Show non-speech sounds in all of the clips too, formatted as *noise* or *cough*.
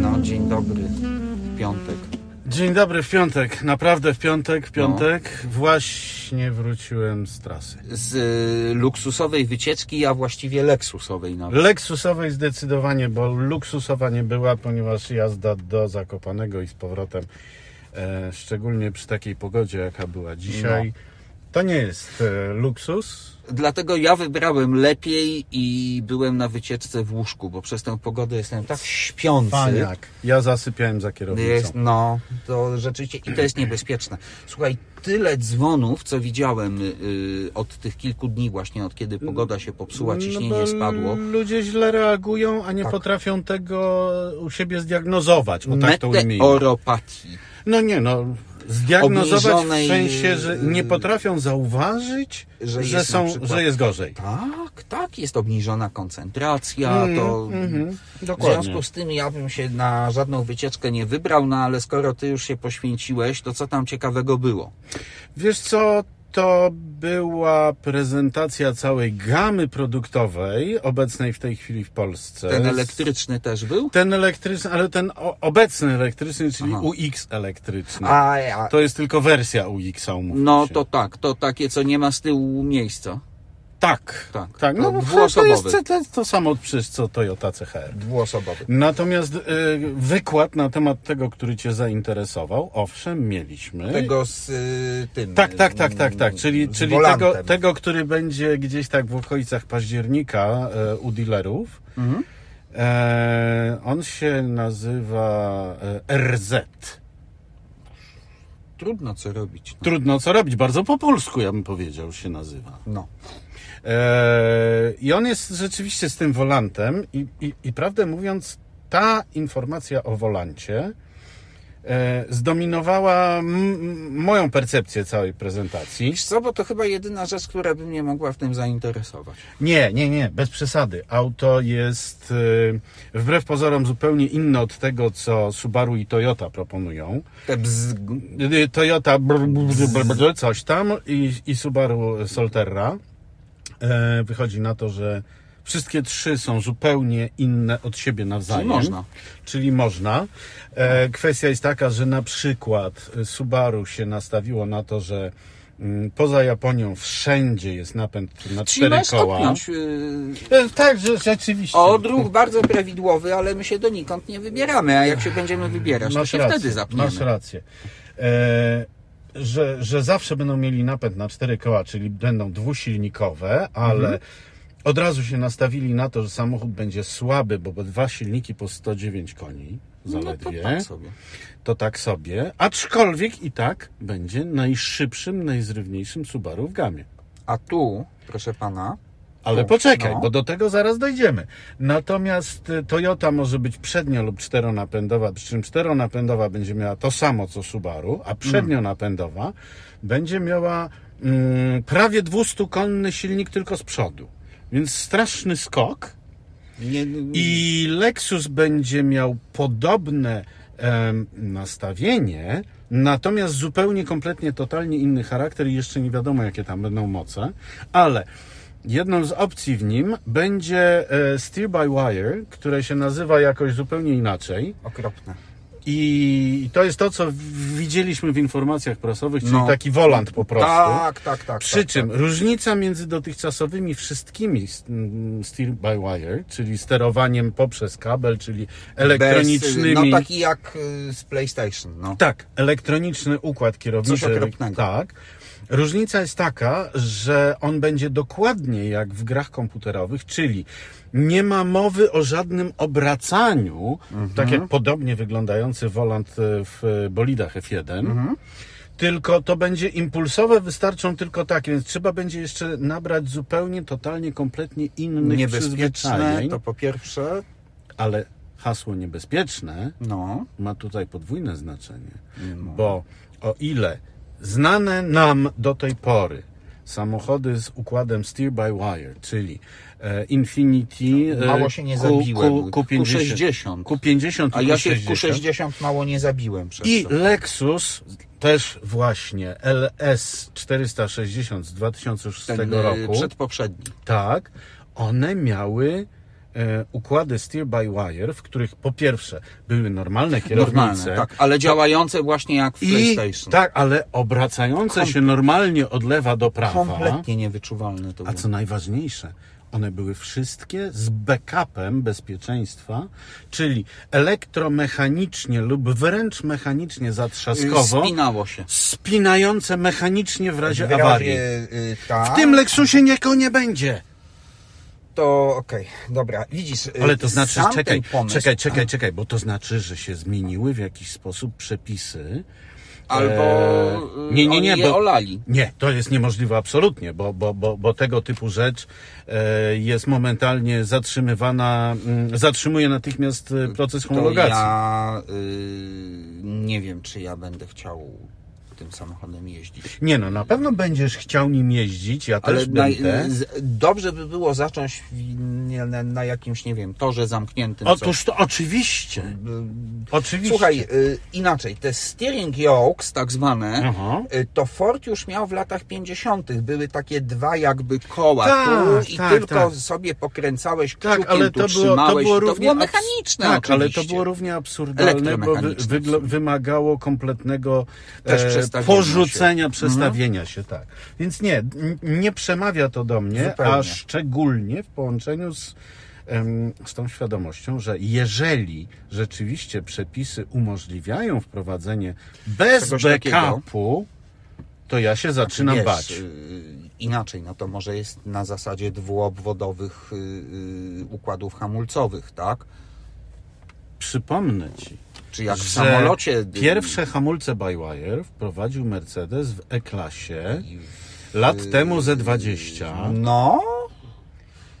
No, dzień dobry. Piątek. Dzień dobry, w piątek. Naprawdę w piątek, w piątek. Właśnie wróciłem z trasy. Z y, luksusowej wycieczki, a właściwie leksusowej nawet. Leksusowej zdecydowanie, bo luksusowa nie była, ponieważ jazda do Zakopanego i z powrotem, e, szczególnie przy takiej pogodzie, jaka była dzisiaj, to nie jest e, luksus. Dlatego ja wybrałem lepiej i byłem na wycieczce w łóżku, bo przez tę pogodę jestem tak śpiący. Paniak. Ja zasypiałem za kierownicą. Jest, no, to rzeczywiście i to jest niebezpieczne. Słuchaj, tyle dzwonów, co widziałem y, od tych kilku dni właśnie, od kiedy pogoda się popsuła, ciśnienie no spadło. Ludzie źle reagują, a nie Tak. potrafią tego u siebie zdiagnozować. O tak to ujmijmy. Meteoropatii. No nie, no. Zdiagnozować Obniżonej, w sensie, że nie potrafią zauważyć, że że, jest są, przykład- że jest gorzej. Tak, tak, jest obniżona koncentracja, Mm, to mhm, w związku z tym ja bym się na żadną wycieczkę nie wybrał, no ale skoro ty już się poświęciłeś, to co tam ciekawego było? Wiesz co, to była prezentacja całej gamy produktowej obecnej w tej chwili w Polsce. Ten elektryczny też był? Ten elektryczny, ale ten obecny elektryczny, czyli Aha. UX elektryczny. A, ja. To jest tylko wersja UX-a, No się. to tak, to takie, co nie ma z tyłu miejsca. Tak, Tak, tak. No bo to jest to, to, samo przecież co Toyota CHR. Dwuosobowy. Natomiast y, wykład na temat tego, który Cię zainteresował, owszem, mieliśmy. Tego z y, tym. Tak, tak, tak, tak, tak. Czyli, z czyli volantem. tego, tego, który będzie gdzieś tak w okolicach października e, u dealerów. Mhm. E, on się nazywa e, RZ. Trudno co robić. No. Trudno co robić, bardzo po polsku ja bym powiedział się nazywa. no. E, I on jest rzeczywiście z tym wolantem i, i, i prawdę mówiąc, ta informacja o wolancie e, zdominowała moją percepcję całej prezentacji. Wiesz co, bo to chyba jedyna rzecz, która by mnie mogła w tym zainteresować. Nie, nie, nie, bez przesady. Auto jest e, wbrew pozorom zupełnie inne od tego, co Subaru i Toyota proponują. Te bzz... Y, Toyota brr, coś tam i, i Subaru Solterra. E, wychodzi na to, że wszystkie trzy są zupełnie inne od siebie nawzajem. Czyli można. Czyli można. E, kwestia jest taka, że na przykład Subaru się nastawiło na to, że mm, poza Japonią wszędzie jest napęd na Czyli cztery koła. kopnąć. Yy... E, tak, że rzeczywiście. Odruch bardzo prawidłowy, ale my się donikąd nie wybieramy, a jak się będziemy wybierać, to Masz się rację, wtedy zapniemy. Masz rację. E, że, że zawsze będą mieli napęd na cztery koła, czyli będą dwusilnikowe, ale Mhm. od razu się nastawili na to, że samochód będzie słaby, bo dwa silniki po 109 koni No to zaledwie. tak sobie. to tak sobie. Aczkolwiek i tak będzie najszybszym, najzrywniejszym Subaru w gamie. A tu, proszę pana, Ale poczekaj, no. bo do tego zaraz dojdziemy. Natomiast y, Toyota może być przednio lub czteronapędowa, przy czym czteronapędowa będzie miała to samo co Subaru, a przednionapędowa będzie miała mm, prawie 200-konny silnik tylko z przodu. Więc straszny skok. nie, nie, I Lexus będzie miał podobne em, nastawienie, natomiast zupełnie, kompletnie, totalnie inny charakter i jeszcze nie wiadomo, jakie tam będą moce, ale jedną z opcji w nim będzie e, Steer by Wire, które się nazywa jakoś zupełnie inaczej okropne. i to jest to, co widzieliśmy w informacjach prasowych, czyli No. taki volant po prostu. Tak, tak, tak. Przy tak, czym tak. różnica między dotychczasowymi wszystkimi steer by wire, czyli sterowaniem poprzez kabel, czyli elektronicznymi. Bez, no taki jak y, z PlayStation, no. Tak, elektroniczny układ kierowniczy. Coś okropnego. Tak. Różnica jest taka, że on będzie dokładnie jak w grach komputerowych, czyli nie ma mowy o żadnym obracaniu, Mhm. tak jak podobnie wyglądający volant e, w bolidach F1. Mhm. Tylko to będzie impulsowe, wystarczą tylko takie, więc trzeba będzie jeszcze nabrać zupełnie, totalnie, kompletnie innych Niebezpieczne to po pierwsze, Ale hasło niebezpieczne no, ma tutaj podwójne znaczenie, No. bo o ile znane nam do tej pory samochody z układem steer by wire, czyli e, Infinity, e, mało się nie Q- zabiłem. Q, Q50, Q60. Q50 A ja się w Q60. Q60 mało nie zabiłem przez I to. Lexus też właśnie LS 460 z 2006 Ten y, roku. przedpoprzedni. Tak. one miały e, układy steer by wire, w których po pierwsze były normalne kierownice, Normalne, tak, ale działające właśnie jak w i PlayStation. tak, ale obracające się normalnie od lewa do prawa. Kompletnie niewyczuwalne to A było. co najważniejsze, one były wszystkie z backupem bezpieczeństwa, czyli elektromechanicznie lub wręcz mechanicznie zatrzaskowo, Spinało się. spinające mechanicznie w razie W razie, awarii. y, tak, W tym Lexusie niego nie będzie. To okej, dobra, widzisz. y, Ale to znaczy, czekaj, pomysł, czekaj, czekaj, czekaj, bo to znaczy, że się zmieniły w jakiś sposób przepisy. Albo E, y, nie, nie, oni nie, je bo, olali. Nie, to jest niemożliwe absolutnie, bo, bo, bo, bo tego typu rzecz e, jest momentalnie zatrzymywana, mm, zatrzymuje natychmiast e, proces To homologacji. ja y, nie wiem, czy ja będę chciał tym samochodem jeździć. Nie no, na pewno będziesz chciał nim jeździć, ja Ale też będę. dobrze by było zacząć na, na jakimś, nie wiem, torze zamkniętym. Otóż to oczywiście. Oczywiście. Słuchaj, y, inaczej, te steering yokes, tak zwane, Aha. y, to Ford już miał w latach 50. Były takie dwa jakby koła Tak, tu i tak, tylko tak. sobie pokręcałeś kciukiem, Tak, ale tu to było, trzymałeś. to było to było mechaniczne Tak, ale to było równie absurdalne, bo wy, Elektromechaniczne wyglo- w sumie. wymagało kompletnego Też e, przestawienia porzucenia, przestawienia się, tak. Więc nie, nie przemawia to do mnie, Zupełnie. a szczególnie w połączeniu z, z tą świadomością, że jeżeli rzeczywiście przepisy umożliwiają wprowadzenie bez backupu, to ja się zaczynam Wiesz, bać. y, Inaczej, no to może jest na zasadzie dwuobwodowych y, y, układów hamulcowych, tak? Przypomnę ci, Czy jak w samolocie. y, Pierwsze hamulce by wire wprowadził Mercedes w E-klasie w- lat temu Z20. No,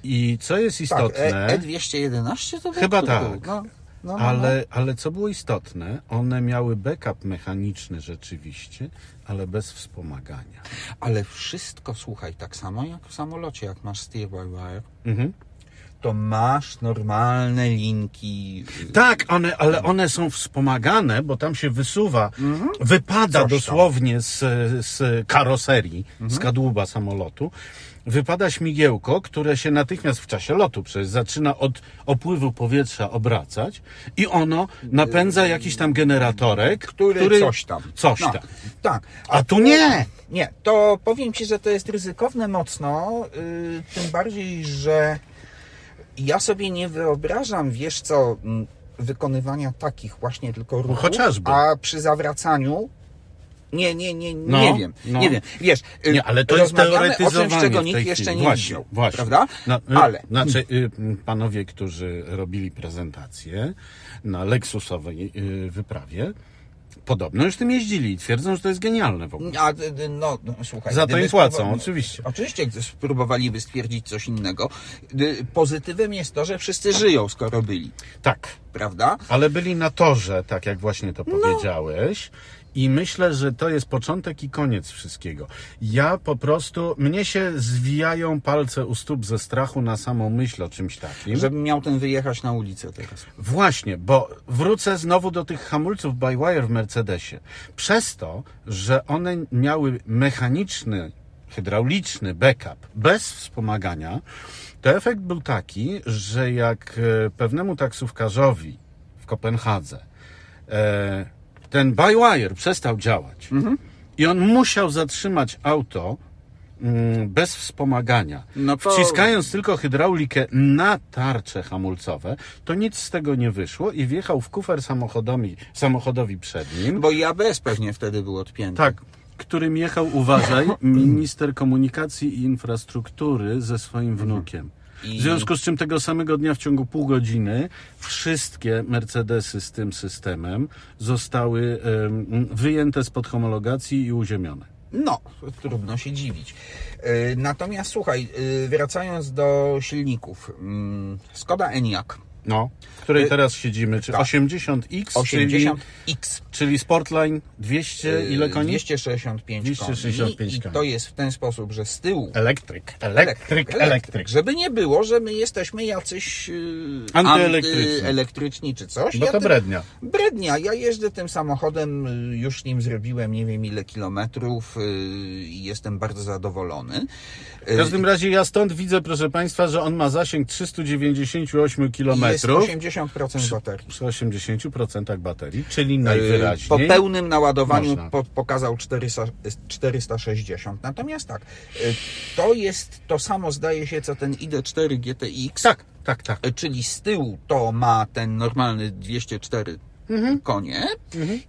I co jest tak, istotne, E, E211 to był Chyba tak. był? No, no, no, ale, ale co było istotne, one miały backup mechaniczny rzeczywiście, ale bez wspomagania. Ale wszystko, słuchaj, tak samo jak w samolocie, jak masz steer by wire, Mhm. To masz normalne linki. Tak, one, ale one są wspomagane, bo tam się wysuwa, wypada Mhm. Coś tam. dosłownie z, z karoserii, Mhm. z kadłuba samolotu. Wypada śmigiełko, które się natychmiast w czasie lotu przecież zaczyna od opływu powietrza obracać i ono napędza jakiś tam generatorek, Który, coś tam. Coś No, tam. Tak. A tu nie! Nie, to powiem Ci, że to jest ryzykowne mocno, yy, tym bardziej, że ja sobie nie wyobrażam, wiesz co, wykonywania takich właśnie tylko ruchów, chociażby. a przy zawracaniu nie, nie, nie, No, nie wiem, no. nie wiem. Wiesz, y, Nie, ale to jest rozmawiamy o teoretyzowanie czymś, czego nikt jeszcze chwili. nie właśnie, widział, właśnie. prawda? No, y, Ale Znaczy, y, panowie, którzy robili prezentację na Lexusowej wyprawie, podobno już tym jeździli i twierdzą, że to jest genialne w ogóle. A, no, no, słuchaj, Za to im płacą, oczywiście. Oczywiście, gdy spróbowaliby stwierdzić coś innego. Pozytywem jest to, że wszyscy żyją, skoro byli, Tak, prawda? ale byli na torze, tak jak właśnie to No. powiedziałeś. I myślę, że to jest początek i koniec wszystkiego. Ja po prostu, mnie się zwijają palce u stóp ze strachu na samą myśl o czymś takim. Żebym miał ten wyjechać na ulicę teraz. Właśnie, bo wrócę znowu do tych hamulców by wire w Mercedesie. Przez to, że one miały mechaniczny, hydrauliczny backup bez wspomagania, to efekt był taki, że jak e, pewnemu taksówkarzowi w Kopenhadze e, ten by wire przestał działać i on musiał zatrzymać auto mm, bez wspomagania, No to- wciskając tylko hydraulikę na tarcze hamulcowe, to nic z tego nie wyszło i wjechał w kufer samochodowi, samochodowi przed nim. Bo i ABS pewnie wtedy był odpięty. Tak, którym jechał, uważaj, *laughs* minister komunikacji i infrastruktury ze swoim wnukiem. I- W związku z czym tego samego dnia w ciągu pół godziny wszystkie Mercedesy z tym systemem zostały wyjęte spod homologacji i uziemione. No, trudno się dziwić. Yy, Natomiast słuchaj, yy, wracając do silników. mm, Skoda Enyaq No, w której Y, teraz siedzimy, czy tak. 80X, czyli, 80X. czyli Sportline 200, ile koni? 265, 265 koni. I koni. to jest w ten sposób, że z tyłu Elektryk, elektryk, elektryk. Żeby nie było, że my jesteśmy jacyś yy, Antyelektryczni. czy coś. Bo to tym- brednia. Brednia. Ja jeżdżę tym samochodem, y, już nim zrobiłem nie wiem ile kilometrów y, i jestem bardzo zadowolony. W Y, każdym razie ja stąd widzę, proszę Państwa, że on ma zasięg 398 Jest km 80% baterii. przy 80% baterii, czyli Y, Po najwyraźniej. pełnym naładowaniu po, pokazał 400, 460. Natomiast tak, y, to jest to samo zdaje się co ten ID4 GTX. Tak, tak, tak. Y, Czyli z tyłu to ma ten normalny 204 Mhm. konie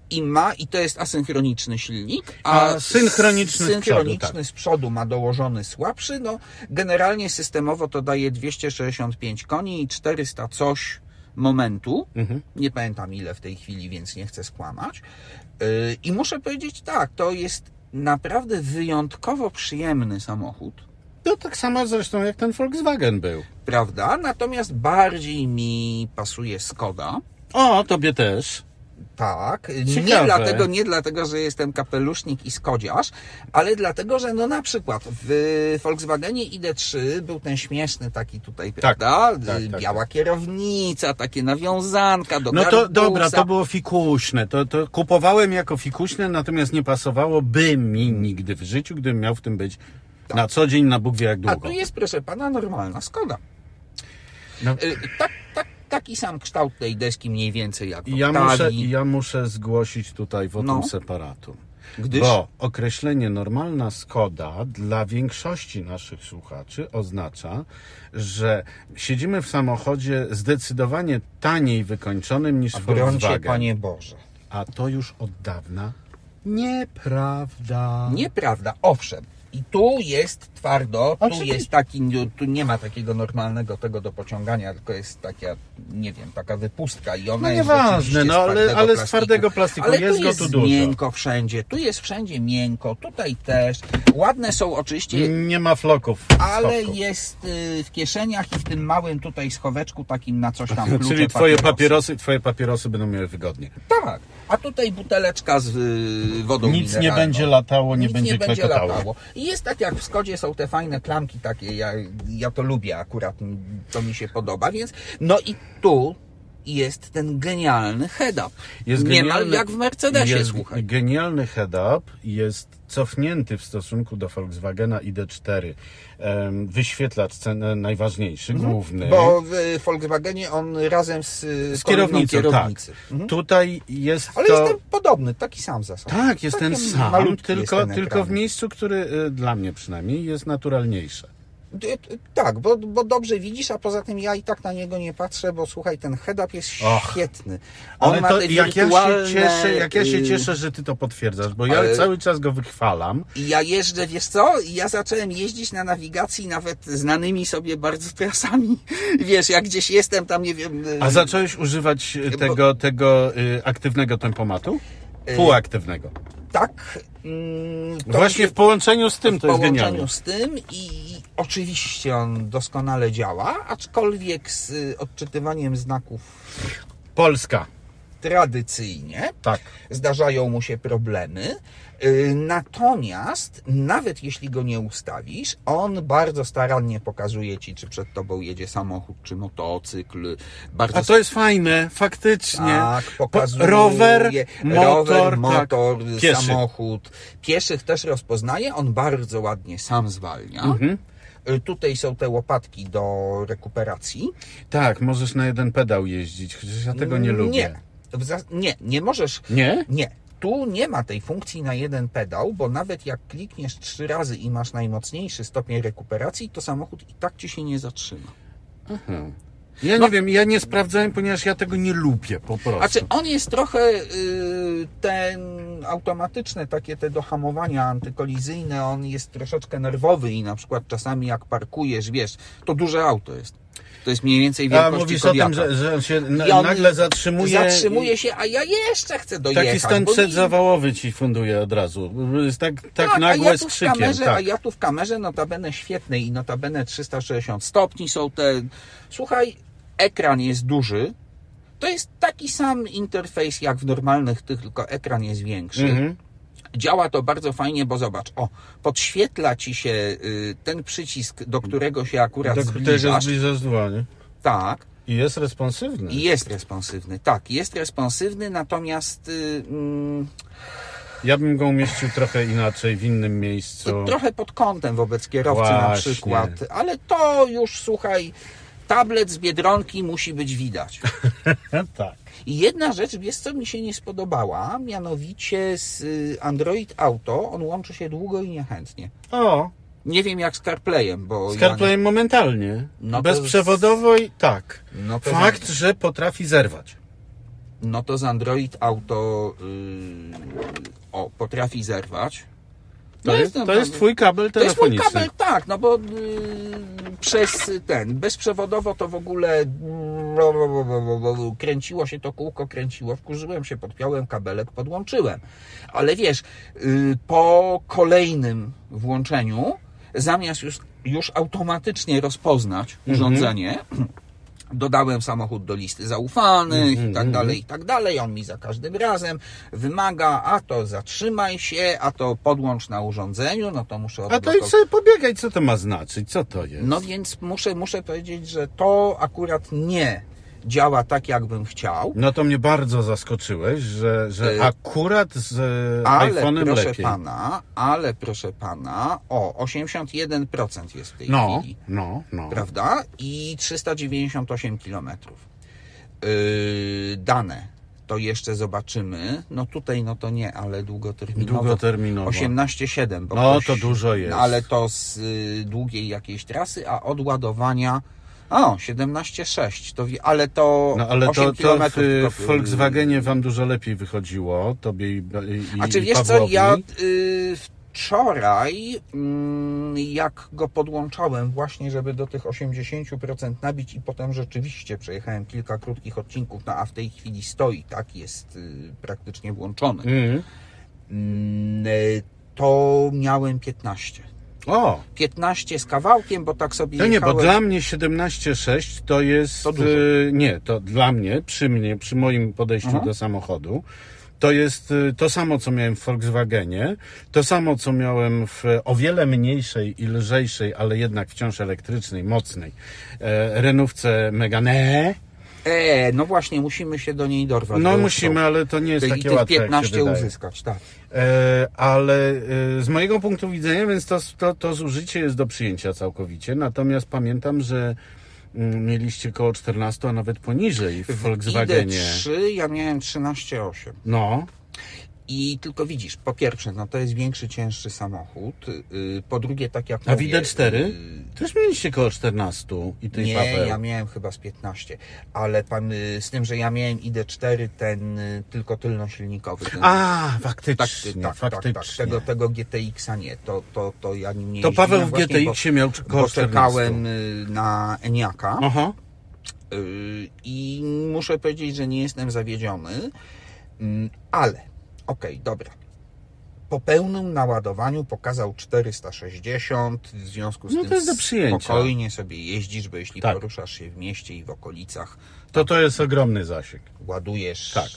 i ma, i to jest asynchroniczny silnik, A synchroniczny z synchroniczny przodu, tak. z przodu ma dołożony słabszy. No, generalnie systemowo to daje 265 koni i 400 coś momentu. Mhm. Nie pamiętam ile w tej chwili, więc nie chcę skłamać. Yy, I muszę powiedzieć tak, to jest naprawdę wyjątkowo przyjemny samochód. To tak samo zresztą jak ten Volkswagen był. Prawda? Natomiast bardziej mi pasuje Skoda. O, tobie też. Tak, nie Ciekawe. dlatego, nie dlatego, że jestem kapelusznik i skodziarz, ale dlatego, że no na przykład w Volkswagenie ID3 był ten śmieszny taki tutaj, prawda? tak, Y, tak, Biała kierownica, takie nawiązanka do No to garbusa. dobra, to było fikuśne. To, to kupowałem jako fikuśne, natomiast nie pasowałoby mi nigdy w życiu, gdybym miał w tym być na co dzień, na Bóg wie jak A długo. tu jest, proszę pana, normalna Skoda. No. Y, Tak, tak, taki sam kształt tej deski mniej więcej jak w Ja muszę, ja muszę zgłosić tutaj wotum No. separatu. Gdyż Bo określenie normalna Skoda dla większości naszych słuchaczy oznacza, że siedzimy w samochodzie zdecydowanie taniej wykończonym niż brońcie, Volkswagen. Panie Boże. A to już od dawna nieprawda. Nieprawda, owszem. I tu jest twardo, tu jest taki, no, tu nie ma takiego normalnego tego do pociągania, tylko jest taka, nie wiem, taka wypustka i ona No jest nieważne, rzeczywiście no, ale- ale z twardego plastiku ale jest tu go jest tu dużo. miękko wszędzie, tu jest wszędzie miękko, tutaj też. Ładne są oczywiście Nie ma floków. ale schowków. jest y, w kieszeniach i w tym małym tutaj schoweczku takim na coś tam *laughs* Czyli twoje papierosy. papierosy, twoje papierosy będą miały wygodnie. Tak, a tutaj buteleczka z y, wodą Nic nie mineralną. będzie latało, nie Nic będzie nie będzie latało. I jest tak jak w Skodzie są te fajne klamki takie, ja, ja to lubię akurat, to mi się podoba, więc no i tu jest ten genialny head-up. Jest Niemal genialny- jak w Mercedesie, jest słuchaj. Genialny head-up jest cofnięty w stosunku do Volkswagena ID4. Em, Wyświetlacz cen, najważniejszy, główny. Mhm. Bo w Volkswagenie on razem z, z kolejną kierownicą, kierownicy. tak. Tutaj jest Ale to... jest ten podobny, taki sam zasad. Tak, jest ten sam, malutki tylko, jest ten tylko w miejscu, który y, dla mnie przynajmniej jest naturalniejsze. D- d- Tak, bo, bo dobrze widzisz, a poza tym ja i tak na niego nie patrzę, bo słuchaj, ten head-up jest świetny. On Ale to jak ja, się wirtualne, cieszę, jak ja się y, cieszę, że ty to potwierdzasz, bo ja ale- cały czas go wychwalam. I ja jeżdżę, wiesz co? Ja zacząłem jeździć na nawigacji nawet znanymi sobie bardzo trasami. *laughs* Wiesz, jak gdzieś jestem tam, nie wiem... y, A zacząłeś używać y, tego, tego y, aktywnego tempomatu? Półaktywnego. Tak. mm, Właśnie się w połączeniu z tym w to jest połączeniu genialne. z tym i oczywiście on doskonale działa, aczkolwiek z y, odczytywaniem znaków Polska. tradycyjnie Tak. zdarzają mu się problemy. Y, Natomiast nawet jeśli go nie ustawisz, on bardzo starannie pokazuje ci, czy przed tobą jedzie samochód, czy motocykl. Bardzo A to jest fajne, faktycznie. tak, pokazuje Po- rower, motor, rower, tak. motor Pieszy. samochód. Pieszych też rozpoznaje, on bardzo ładnie sam zwalnia. Mhm. Y, Tutaj są te łopatki do rekuperacji. Tak, możesz na jeden pedał jeździć, chociaż ja tego nie lubię. Nie, nie, nie możesz. Nie? Nie. Tu nie ma tej funkcji na jeden pedał, bo nawet jak klikniesz trzy razy i masz najmocniejszy stopień rekuperacji, to samochód i tak ci się nie zatrzyma. Ja No. nie wiem, ja nie sprawdzałem, ponieważ ja tego nie lubię po prostu. Znaczy on jest trochę y, ten automatyczne takie te do hamowania antykolizyjne, on jest troszeczkę nerwowy i na przykład czasami jak parkujesz, wiesz, to duże auto jest. To jest mniej więcej A wielkości mówisz o tym, Kodiaka. że, że on się na, on nagle zatrzymuje. Zatrzymuje się, a ja jeszcze chcę dojechać. Taki stan przedzawałowy ci funduje od razu. Jest tak, tak, a nagłe ja z tu w krzykiem. kamerze, tak. A ja tu w kamerze notabene świetnej i notabene 360 stopni są te... Słuchaj, ekran jest duży. To jest taki sam interfejs jak w normalnych, tych, tylko ekran jest większy. Mhm. Działa to bardzo fajnie, bo zobacz, o, podświetla ci się y, ten przycisk, do którego się akurat Do którego zbliżasz. Tak. I jest responsywny. I jest responsywny, tak, jest responsywny, natomiast y, mm, Ja bym go umieścił trochę inaczej, w innym miejscu. trochę pod kątem wobec kierowcy na Właśnie. przykład, ale to już słuchaj, tablet z Biedronki musi być widać. *laughs* tak. I jedna rzecz, wiesz co mi się nie spodobała, mianowicie z y, Android Auto, on łączy się długo i niechętnie. O, Nie wiem jak z CarPlayem, bo z ja CarPlayem momentalnie. No Bezprzewodowo i tak. No Fakt, że potrafi zerwać. no to z Android Auto yy, o, potrafi zerwać. To, No jest, jestem to jest twój kabel To jest mój telefoniczny. kabel, tak, no bo yy, przez ten, bezprzewodowo to w ogóle kręciło się to kółko, kręciło, wkurzyłem się, podpiąłem kabelek, podłączyłem. Ale wiesz, yy, po kolejnym włączeniu, zamiast już, już automatycznie rozpoznać Mhm. Dodałem samochód do listy zaufanych Mhm, i tak dalej, i tak dalej. On mi za każdym razem wymaga, a to zatrzymaj się, a to podłącz na urządzeniu, no to muszę A to odblokować. idź sobie pobiegaj, co to ma znaczyć? Co to jest? No więc muszę, muszę powiedzieć, że to akurat nie działa tak, jakbym chciał. No to mnie bardzo zaskoczyłeś, że, że Y, akurat z e, Ale iPhone'em proszę lepiej. pana, ale proszę pana, o, 81% jest w tej No, chwili. no, no. prawda? I 398 km. Yy, dane to jeszcze zobaczymy. No tutaj no to nie, ale długoterminowo. Długoterminowo. 18,7. bo No, ktoś- to dużo jest. No, ale to z y, długiej jakiejś trasy, a od ładowania o, 17,6. To, ale to No ale 8 to, to w, w Volkswagenie wam dużo lepiej wychodziło, tobie i, i, A czy wiesz co, Pawłowi. ja y, wczoraj, mm, jak go podłączałem właśnie, żeby do tych 80% nabić i potem rzeczywiście przejechałem kilka krótkich odcinków, no a w tej chwili stoi, tak, jest y, praktycznie włączony, Mhm. Mm, y, to miałem 15. O, 15 z kawałkiem, bo tak sobie to nie, bo dla mnie 17,6 to jest... To dużo. e, nie, to dla mnie, przy mnie, przy moim podejściu Mhm. do samochodu, to jest e, to samo, co miałem w Volkswagenie, to samo, co miałem w o wiele mniejszej i lżejszej, ale jednak wciąż elektrycznej, mocnej e, Renówce Megane. E, no właśnie, musimy się do niej dorwać. No musimy, ale to nie jest I takie łatwe, jak się 15 wydaje. uzyskać, tak. E, ale e, z mojego punktu widzenia, więc to, to, to zużycie jest do przyjęcia całkowicie. Natomiast pamiętam, że mm, mieliście koło 14, a nawet poniżej w Volkswagenie. ID3 ja miałem 13,8. No, I tylko widzisz, po pierwsze, no to jest większy, cięższy samochód. Yy, Po drugie, tak jak a mówię, widać 4? yy, Też mieliście koło 14 i tej Nie, Paweł. ja miałem chyba z 15, ale pan, yy, z tym, że ja miałem ID4, ten tylko tylnosilnikowy. Ten, A, tak, faktycznie, tak, tak, faktycznie. tak, tego, tego GTX-a nie, to, to, to ja nim nie To Paweł w GTX-ie miał koło bo 14. czekałem na Eniaka. Aha. I muszę powiedzieć, że nie jestem zawiedziony, Mm, ale okej, dobra. Po pełnym naładowaniu pokazał 460, w związku z No tym to jest do przyjęcia. spokojnie sobie jeździsz, bo jeśli Tak. poruszasz się w mieście i w okolicach, To to jest ogromny zasięg. ładujesz Tak.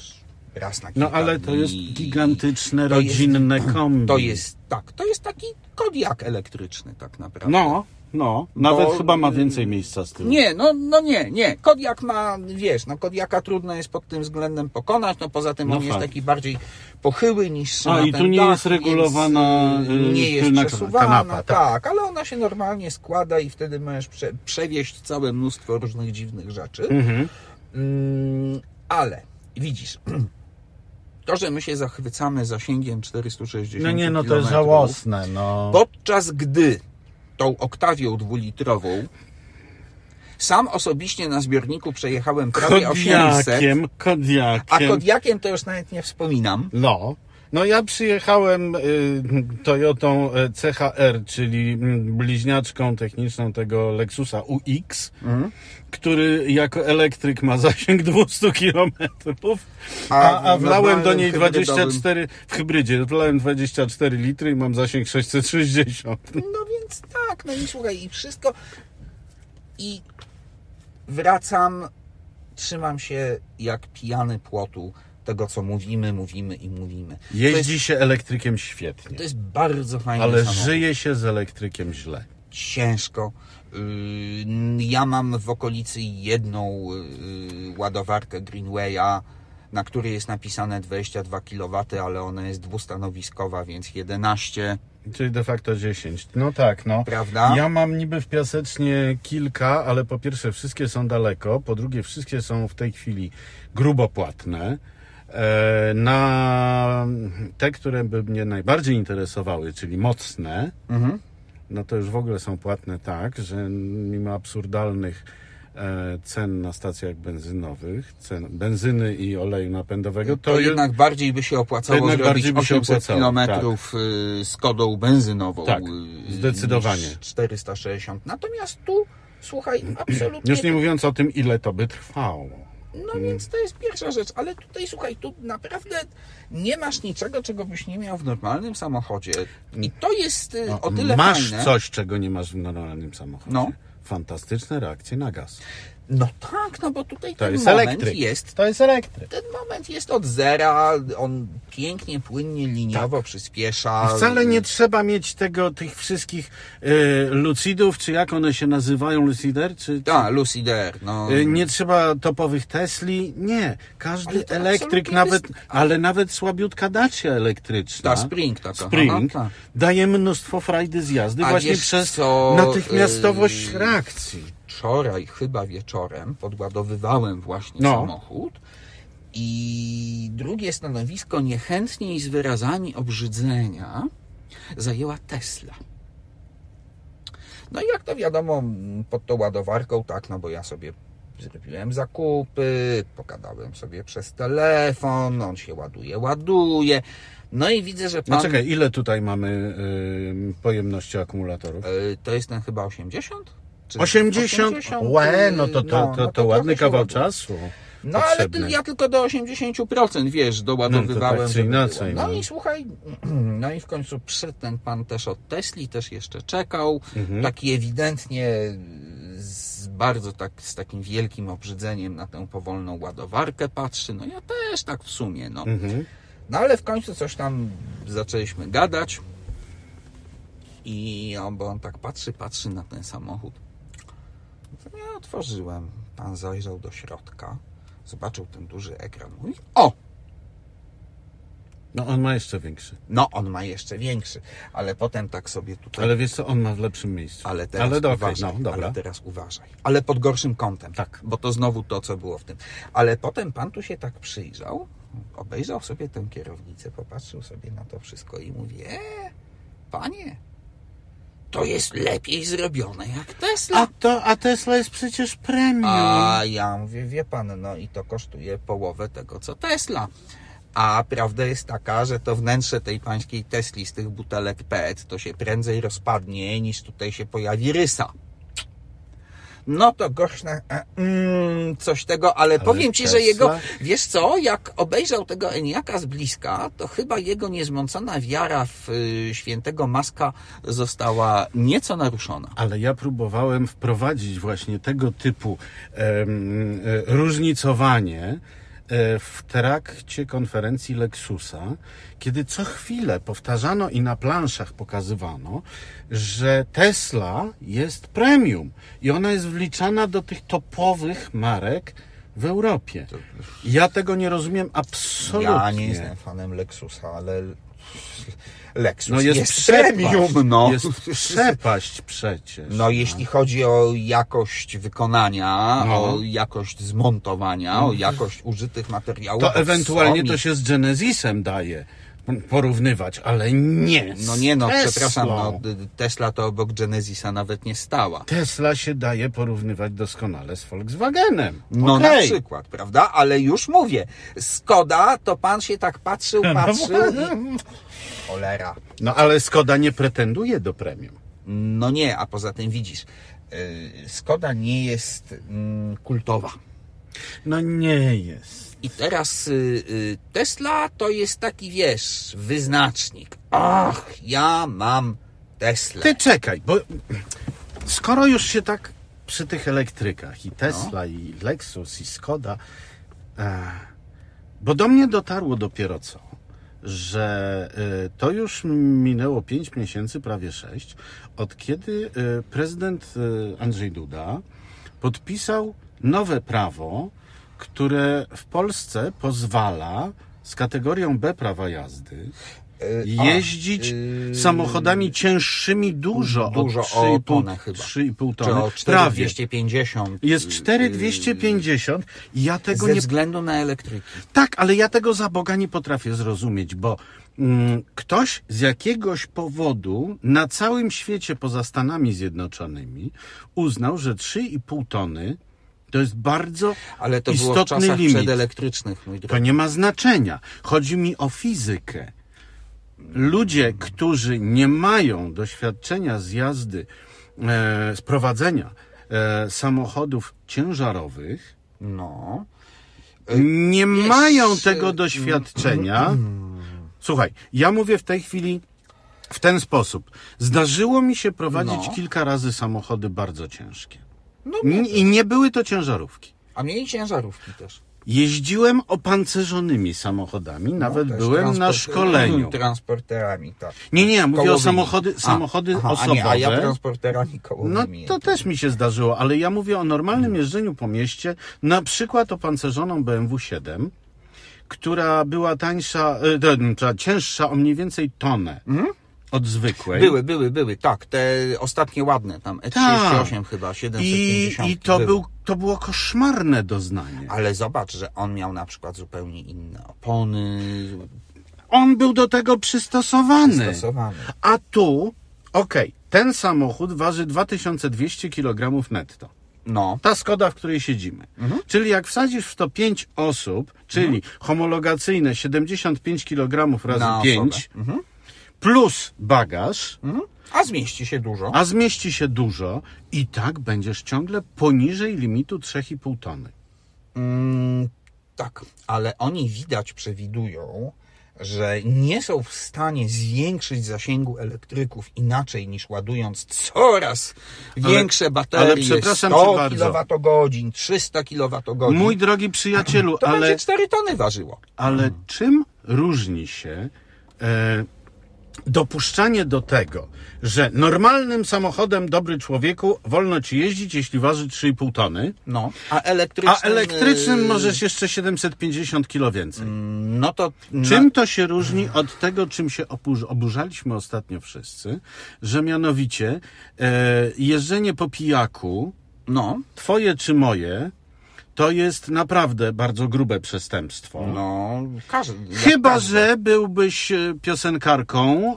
raz na kilka No ale to jest dni. gigantyczne, To jest- rodzinne *clears throat* kombi. To jest, tak, to jest taki Kodiak elektryczny tak naprawdę. No, no. Nawet Bo- chyba ma więcej miejsca z tyłu. Nie, no, no nie, nie. Kodiak ma, wiesz, no Kodiaka trudno jest pod tym względem pokonać, no poza tym No on jest fakt. taki bardziej pochyły niż A, na i tu nie dach, jest regulowana, więc, y, y, nie jest przesuwana, kanapa, tak. tak. ale ona się normalnie składa i wtedy możesz prze, przewieźć całe mnóstwo różnych dziwnych rzeczy. Mhm. Mm, ale widzisz, *clears throat* to, że my się zachwycamy zasięgiem 460 No nie, no to jest żałosne, no. Podczas gdy tą Oktawią dwulitrową sam osobiście na zbiorniku przejechałem prawie 800, Kodiakiem, a Kodiakiem. Kodiakiem to już nawet nie wspominam. No. No ja przyjechałem y, Toyotą y, CHR, czyli mm, bliźniaczką techniczną tego Lexusa UX, Mhm. który jako elektryk ma zasięg 200 km, A a, wlałem do niej hybrydowym- 24 w hybrydzie, wlałem 24 litry i mam zasięg 660. No więc tak, no i słuchaj, i wszystko. I wracam, trzymam się jak pijany płotu tego, co mówimy, mówimy i mówimy. To jest, Jeździ się elektrykiem świetnie, to jest bardzo fajne ale samochód. żyje się z elektrykiem źle. ciężko. Yy, Ja mam w okolicy jedną yy, ładowarkę Greenwaya, na której jest napisane 22 kW, ale ona jest dwustanowiskowa, więc 11, Czyli de facto 10. No tak, no. prawda? Ja mam niby w Piasecznie kilka, ale po pierwsze wszystkie są daleko, po drugie wszystkie są w tej chwili grubo płatne. E, Na te, które by mnie najbardziej interesowały, czyli mocne, Mhm. no to już w ogóle są płatne tak, że mimo absurdalnych e, cen na stacjach benzynowych, cen benzyny i oleju napędowego, To, to, je- jednak bardziej by się opłacało Jednak zrobić bardziej by się 800 opłacało, kilometrów y, z kodą benzynową. Tak, y, zdecydowanie. niż 460. Natomiast tu, słuchaj, absolutnie... już nie mówiąc o tym, ile to by trwało. No więc to jest pierwsza rzecz, ale tutaj słuchaj, tu naprawdę nie masz niczego, czego byś nie miał w normalnym samochodzie. I to jest y, No, o tyle masz fajne. coś, czego nie masz w normalnym samochodzie. No. Fantastyczne reakcje na gaz. No tak, no bo tutaj To ten jest moment elektryk. jest. To jest elektryk. Ten moment jest od zera, on pięknie, płynnie, liniowo przyspiesza. Tak. Wcale nie trzeba mieć tego, tych wszystkich y, lucidów, czy jak one się nazywają, lucider, czy, czy Tak, Lucy Dare, no. y, nie trzeba topowych Tesli, nie. Każdy elektryk, nawet, jest- ale nawet słabiutka dacia elektryczna. Ta Spring taka. Spring aha, tak. daje mnóstwo frajdy z jazdy A właśnie przez co, natychmiastowość y, reakcji. Wczoraj, chyba wieczorem, podładowywałem właśnie No. samochód i drugie stanowisko niechętnie i z wyrazami obrzydzenia zajęła Tesla. No i jak to wiadomo, pod tą ładowarką, tak, no bo ja sobie zrobiłem zakupy, pogadałem sobie przez telefon, on się ładuje, ładuje. No i widzę, że pan... No czekaj, ile tutaj mamy y, pojemności akumulatorów? y, To jest ten chyba 80? Czy 80? 80, Łe, no to, to, no, to, no to ładny trochę się kawał czasu. No ale potrzebny. ty, ja tylko do 80% wiesz, doładowywałem. No to tak czy inaczej. No no. i słuchaj, *clears throat* no i w końcu przyszedł ten pan też od Tesli, też jeszcze czekał. Mhm. Taki ewidentnie z bardzo tak, z takim wielkim obrzydzeniem na tę powolną ładowarkę patrzy. No ja też tak w sumie, no. Mhm. No ale w końcu coś tam zaczęliśmy gadać. I on, bo on tak patrzy, patrzy na ten samochód. Otworzyłem. Pan zajrzał do środka. Zobaczył ten duży ekran. Mówi, o! No on ma jeszcze większy. No, on ma jeszcze większy. Ale potem tak sobie tutaj... Ale wiesz co, on ma w lepszym miejscu. Ale teraz Ale do, uważaj, no, ale teraz uważaj. Ale pod gorszym kątem. Tak. Bo to znowu to, co było w tym. Ale potem pan tu się tak przyjrzał, obejrzał sobie tę kierownicę, popatrzył sobie na to wszystko i mówi, e, panie, to jest lepiej zrobione jak Tesla. A, to, a Tesla jest przecież premium. A ja mówię, wie pan, no i to kosztuje połowę tego, co Tesla. A prawda jest taka, że to wnętrze tej pańskiej Tesli z tych butelek PET to się prędzej rozpadnie, niż tutaj się pojawi rysa. No to gorzne, e, mm, coś tego, ale, powiem ci, że jego, wiesz co, jak obejrzał tego Eniaka z bliska, to chyba jego niezmącona wiara w y, świętego Maska została nieco naruszona. Ale ja próbowałem wprowadzić właśnie tego typu em, e, różnicowanie w trakcie konferencji Lexusa, kiedy co chwilę powtarzano i na planszach pokazywano, że Tesla jest premium i ona jest wliczana do tych topowych marek w Europie. Ja tego nie rozumiem absolutnie. Ja nie jestem fanem Lexusa, ale Lexus No jest, jest, przepaść. premium, no. Jest przepaść przecież. No, jeśli chodzi o jakość wykonania, No. o jakość zmontowania, o jakość użytych materiałów. To ewentualnie są to się z Genesisem daje porównywać, ale nie No nie no, Teslą. przepraszam, no, Tesla to obok Genesisa nawet nie stała. Tesla się daje porównywać doskonale z Volkswagenem. No Okej. na przykład, prawda? Ale już mówię, Skoda, to pan się tak patrzył, patrzył i... *laughs* Cholera. No ale Skoda nie pretenduje do premium. No nie, a poza tym widzisz, yy, Skoda nie jest mm, kultowa. No nie jest. I teraz y, y, Tesla to jest taki, wiesz, wyznacznik. Ach, ja mam Teslę. Ty czekaj, bo skoro już się tak przy tych elektrykach i Tesla, No. i Lexus, i Skoda, e, bo do mnie dotarło dopiero co, że e, to już minęło 5 miesięcy, prawie 6, od kiedy e, prezydent e, Andrzej Duda podpisał nowe prawo, które w Polsce pozwala z kategorią B prawa jazdy Y, a, jeździć y, samochodami cięższymi dużo, Dużo od o 3,5 tonę chyba. 3,5 Czy tony. o Prawie. 4250. Jest y, 4,250 i ja y, tego Ze nie... względu na elektryki. Tak, ale ja tego za Boga nie potrafię zrozumieć, bo mm, ktoś z jakiegoś powodu na całym świecie poza Stanami Zjednoczonymi uznał, że 3,5 tony to jest bardzo Ale to było w istotny czasach limit. przedelektrycznych, mój To drogi. nie ma znaczenia. Chodzi mi o fizykę. Ludzie, którzy nie mają doświadczenia z jazdy, e, z prowadzenia e, samochodów ciężarowych, No. nie wiesz, mają e, tego doświadczenia. Słuchaj, ja mówię w tej chwili w ten sposób. Zdarzyło mi się prowadzić No. kilka razy samochody bardzo ciężkie. No N- I nie były to ciężarówki. A mieli ciężarówki też. Jeździłem opancerzonymi samochodami, nawet No, też byłem na szkoleniu. *laughs* Transporterami, tak. Nie, nie, mówię o Kołowymi. samochody, A, samochody aha, A, osobowe. nie, a ja transporterami No kołowymi. to też mi się zdarzyło, ale ja mówię o normalnym jeżdżeniu po mieście, na przykład opancerzoną BMW 7, która była tańsza, e, cięższa o mniej więcej tonę od zwykłej. Były, były, były, tak. Te ostatnie ładne, tam E38 chyba, I, 750. I to, były. był, to było koszmarne doznanie. Ale zobacz, że on miał na przykład zupełnie inne opony On był do tego przystosowany. stosowane. A tu, okej, ten samochód waży 2200 kg netto. No, Ta Skoda, w której siedzimy. Mhm. Czyli jak wsadzisz w to 5 osób, czyli homologacyjne 75 kg razy na 5 osobę. Mhm. Plus bagaż, Mhm. A zmieści się dużo. a zmieści się dużo i tak będziesz ciągle poniżej limitu 3,5 tony. Mm, tak, ale oni widać przewidują, że nie są w stanie zwiększyć zasięgu elektryków inaczej niż ładując coraz większe baterie, ale przepraszam 100 cię bardzo. kWh, 300 kWh. Mój drogi przyjacielu, to ale, będzie 4 tony ważyło. ale czym różni się e, dopuszczanie do tego, że normalnym samochodem dobry człowieku wolno ci jeździć, jeśli waży 3,5 tony, No, a elektrycznym... a elektrycznym yy, możesz jeszcze 750 kilo więcej. No to... Czym to się różni od tego, czym się oburz- oburzaliśmy ostatnio wszyscy, że mianowicie e, jeżdżenie po pijaku, No, twoje czy moje, to jest naprawdę bardzo grube przestępstwo. no, każdy... Chyba, każdy. że byłbyś e, piosenkarką,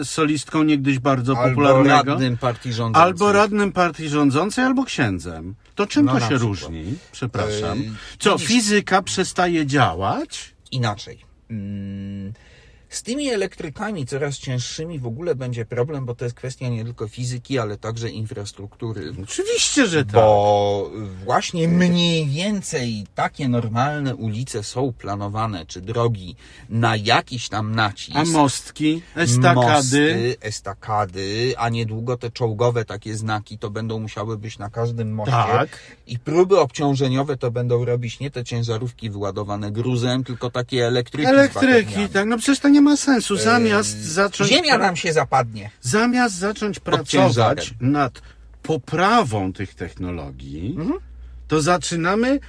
e, solistką niegdyś bardzo Albo popularnego. radnym partii rządzącej. Albo radnym partii rządzącej, albo księdzem. To czym No, to się przykład. różni? Przepraszam. Yy, Co, fizyka przestaje działać? inaczej. Mm, Z tymi elektrykami coraz cięższymi w ogóle będzie problem, bo to jest kwestia nie tylko fizyki, ale także infrastruktury. Oczywiście, że tak. Bo właśnie mniej więcej takie normalne ulice są planowane, czy drogi na jakiś tam nacisk. A mostki, estakady. Mosty, estakady, a niedługo te czołgowe takie znaki to będą musiały być na każdym moście. Tak. I próby obciążeniowe to będą robić nie te ciężarówki wyładowane gruzem, tylko takie elektryki. Elektryki, tak. No przecież to nie ma sensu. Zamiast zacząć. Ziemia nam się zapadnie. Zamiast zacząć pracować nad poprawą tych technologii, Mhm. to zaczynamy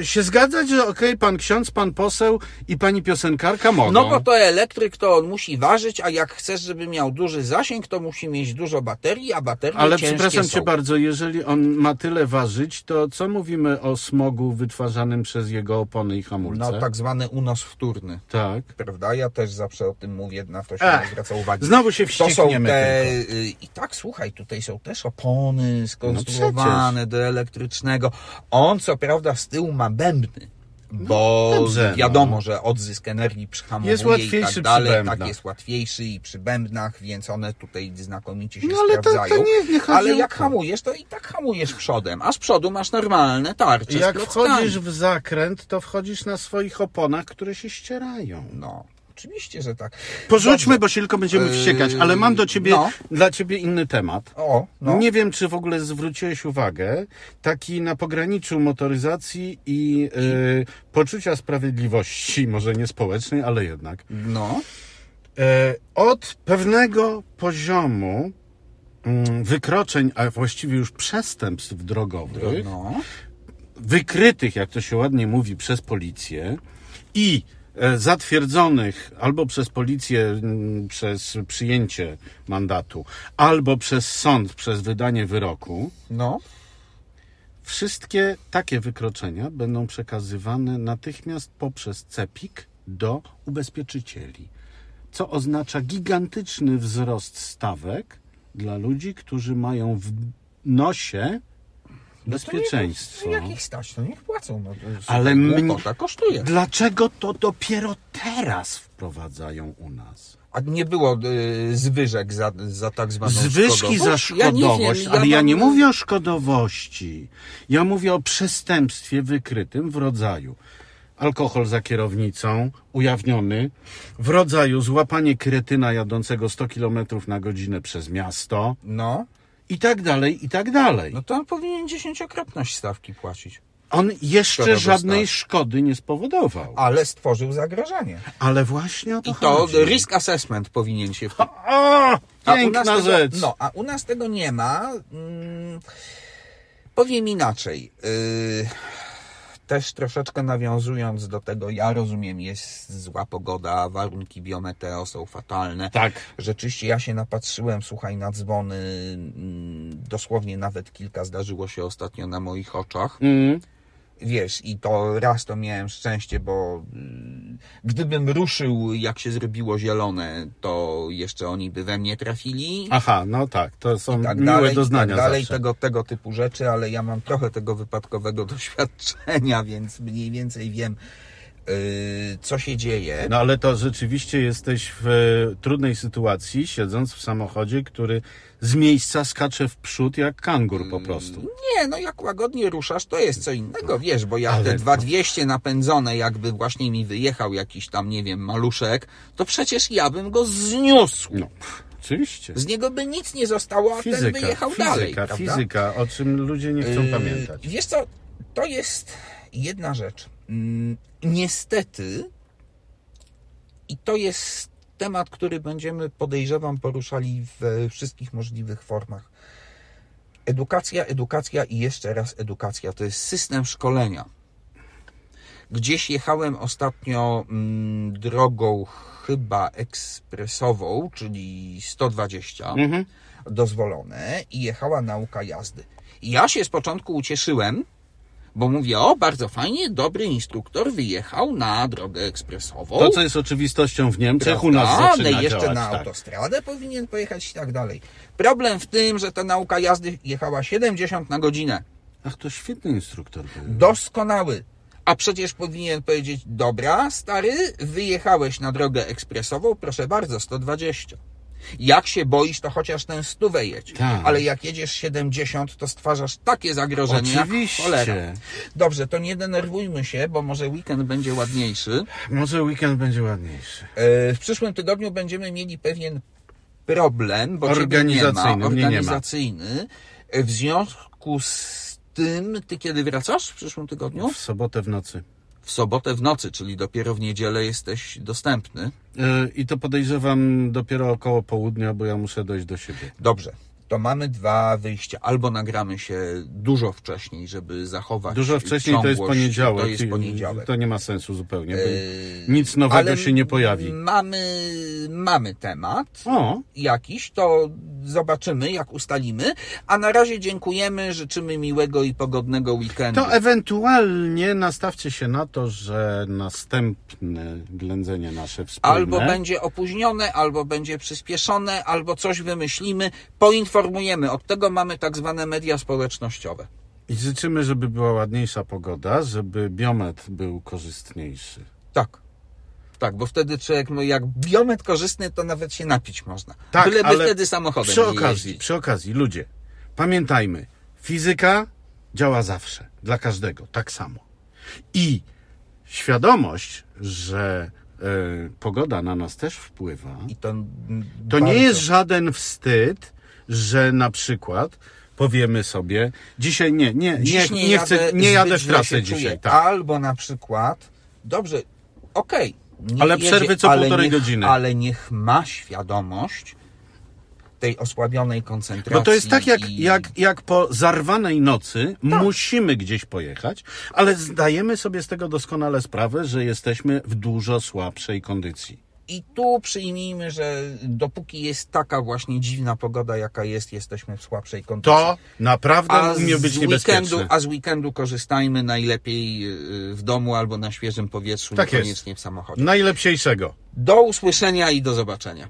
y, się zgadzać, że okej, pan ksiądz, pan poseł i pani piosenkarka mogą. No bo to elektryk to on musi ważyć, a jak chcesz, żeby miał duży zasięg, to musi mieć dużo baterii, a baterie Ale ciężkie przepraszam są. cię bardzo, jeżeli on ma tyle ważyć, to co mówimy o smogu wytwarzanym przez jego opony i hamulce? No tak zwany unos wtórny. tak. Prawda? Ja też zawsze o tym mówię, na to się Ech, nie zwraca uwagi. Znowu się To są wściekniemy te... y, I tak, słuchaj, tutaj są też opony skonstruowane do elektrycznego. On co prawda z tyłu ma bębny. Bo No, dobrze, no. wiadomo, że odzysk energii przyhamowuje Jest i łatwiejszy tak przy dalej, tak jest łatwiejszy i przy bębnach, więc one tutaj znakomicie się No, ale to- to sprawdzają. nie- nie chodzi ale jak to. hamujesz, to i tak hamujesz przodem, a z przodu masz normalne tarcze Jak wchodzisz w zakręt, to wchodzisz na swoich oponach, które się ścierają. No, oczywiście, że tak. Porzućmy, Dobrze. bo się tylko będziemy Yy, wściekać, ale mam do ciebie, no. dla ciebie inny temat. O, no. Nie wiem, czy w ogóle zwróciłeś uwagę, taki na pograniczu motoryzacji i y, poczucia sprawiedliwości, może nie społecznej, ale jednak. No. E, od pewnego poziomu mm, wykroczeń, a właściwie już przestępstw drogowych, No. wykrytych, jak to się ładnie mówi, przez policję i zatwierdzonych albo przez policję przez przyjęcie mandatu, albo przez sąd przez wydanie wyroku, No. wszystkie takie wykroczenia będą przekazywane natychmiast poprzez CEPIK do ubezpieczycieli, co oznacza gigantyczny wzrost stawek dla ludzi, którzy mają w nosie bezpieczeństwo. No to niech, jak ich stać, to niech płacą. No, Ale mnie- głupota kosztuje. Dlaczego to dopiero teraz wprowadzają u nas? A nie było y, zwyżek za, za tak zwaną Zwyżki za szkodowość? Ja szkodowość, wiem, ale ja mam- nie mówię o szkodowości. Ja mówię o przestępstwie wykrytym w rodzaju alkohol za kierownicą, ujawniony, w rodzaju złapanie kretyna jadącego 100 km na godzinę przez miasto No, i tak dalej, i tak dalej. no to on powinien dziesięciokrotność stawki płacić. On jeszcze żadnej szkody nie spowodował. Ale stworzył zagrożenie. Ale właśnie o to I to chodzi. risk assessment powinien się O, A u piękna nas tego, rzecz. No, a u nas tego nie ma. Mm, powiem inaczej. Yy, też troszeczkę nawiązując do tego, ja rozumiem, jest zła pogoda, warunki biometeo są fatalne. Tak. Rzeczywiście ja się napatrzyłem, słuchaj, na dzwony, mm, dosłownie nawet kilka zdarzyło się ostatnio na moich oczach. Mm. Wiesz, i to raz to miałem szczęście, bo mm, gdybym ruszył, jak się zrobiło zielone, to jeszcze oni by we mnie trafili. Aha, no tak, to są tak miłe dalej, doznania i tak dalej, zawsze. tego, tego typu rzeczy, ale ja mam trochę tego wypadkowego *laughs* doświadczenia, więc mniej więcej wiem, co się dzieje. No ale to rzeczywiście jesteś w e, trudnej sytuacji, siedząc w samochodzie, który z miejsca skacze w przód jak kangur po prostu. Nie, no jak łagodnie ruszasz, to jest co innego, wiesz, bo jak Ale te to- 2200 napędzone, jakby właśnie mi wyjechał jakiś tam, nie wiem, maluszek, to przecież ja bym go zniósł. No, oczywiście. Z niego by nic nie zostało, a ten Fizyka, wyjechał fizyka, dalej, prawda? fizyka, o czym ludzie nie chcą Yy, pamiętać. Wiesz co, to jest jedna rzecz. Niestety, i to jest temat, który będziemy, podejrzewam, poruszali we wszystkich możliwych formach. Edukacja, edukacja i jeszcze raz edukacja. To jest system szkolenia. Gdzieś jechałem ostatnio mm, drogą chyba ekspresową, czyli 120 Mhm. dozwolone i jechała nauka jazdy. Ja się z początku ucieszyłem, bo mówię, o, bardzo fajnie, dobry instruktor wyjechał na drogę ekspresową. To, co jest oczywistością w Niemczech, u nas Prawda? zaczyna No i jeszcze działać, na tak. autostradę powinien pojechać i tak dalej. Problem w tym, że ta nauka jazdy jechała 70 na godzinę. Ach, to świetny instruktor był. Doskonały. A przecież powinien powiedzieć, dobra, stary, wyjechałeś na drogę ekspresową, proszę bardzo, 120. Jak się boisz, to chociaż ten stówę jedź. Tak. Ale jak jedziesz 70, to stwarzasz takie zagrożenie jak cholera. Oczywiście. Dobrze, to nie denerwujmy się, bo może weekend będzie ładniejszy. Może weekend będzie ładniejszy. E, W przyszłym tygodniu będziemy mieli pewien problem, bo Organizacyjny, nie ma, mnie nie ma. organizacyjny. E, W związku z tym, ty kiedy wracasz w przyszłym tygodniu? W sobotę w nocy. W sobotę w nocy, czyli dopiero w niedzielę jesteś dostępny. Yy, I to podejrzewam dopiero około południa, bo ja muszę dojść do siebie. Dobrze. To mamy dwa wyjścia. Albo nagramy się dużo wcześniej, żeby zachować Dużo wcześniej to jest poniedziałek. To jest poniedziałek. To nie ma sensu zupełnie. bo Yy, nic nowego ale się nie pojawi. Mamy, mamy temat. O, jakiś, to zobaczymy, jak ustalimy. A na razie dziękujemy, życzymy miłego i pogodnego weekendu. to ewentualnie nastawcie się na to, że następne ględzenie nasze wspólne... Albo będzie opóźnione, albo będzie przyspieszone, albo coś wymyślimy, poinformujemy. Od tego mamy tak zwane media społecznościowe. I życzymy, żeby była ładniejsza pogoda, żeby biometr był korzystniejszy. Tak. Tak, bo wtedy człowiek, no jak biometr korzystny, to nawet się napić można. Tak, Byleby ale wtedy samochodem Przy okazji, jeździć. przy okazji, ludzie, pamiętajmy, fizyka działa zawsze, dla każdego, tak samo. I świadomość, że pogoda na nas też wpływa, I to, to nie jest żaden wstyd, że na przykład powiemy sobie, dzisiaj nie, nie, nie, Dziś nie, chcę, nie zbyt jadę w trasę dzisiaj. Tak. Albo na przykład, dobrze, okej. niech Ale przerwy co ale półtorej niech, godziny. Ale niech ma świadomość tej osłabionej koncentracji. Bo to jest tak, jak, i- jak, jak po zarwanej nocy Tak. musimy gdzieś pojechać, ale zdajemy sobie z tego doskonale sprawę, że jesteśmy w dużo słabszej kondycji. I tu przyjmijmy, że dopóki jest taka właśnie dziwna pogoda, jaka jest, jesteśmy w słabszej kondycji. To naprawdę a umie być niebezpieczne. a z weekendu korzystajmy najlepiej yy, w domu albo na świeżym powietrzu, Tak jest. niekoniecznie w samochodzie. Najlepsiejszego. Do usłyszenia i do zobaczenia.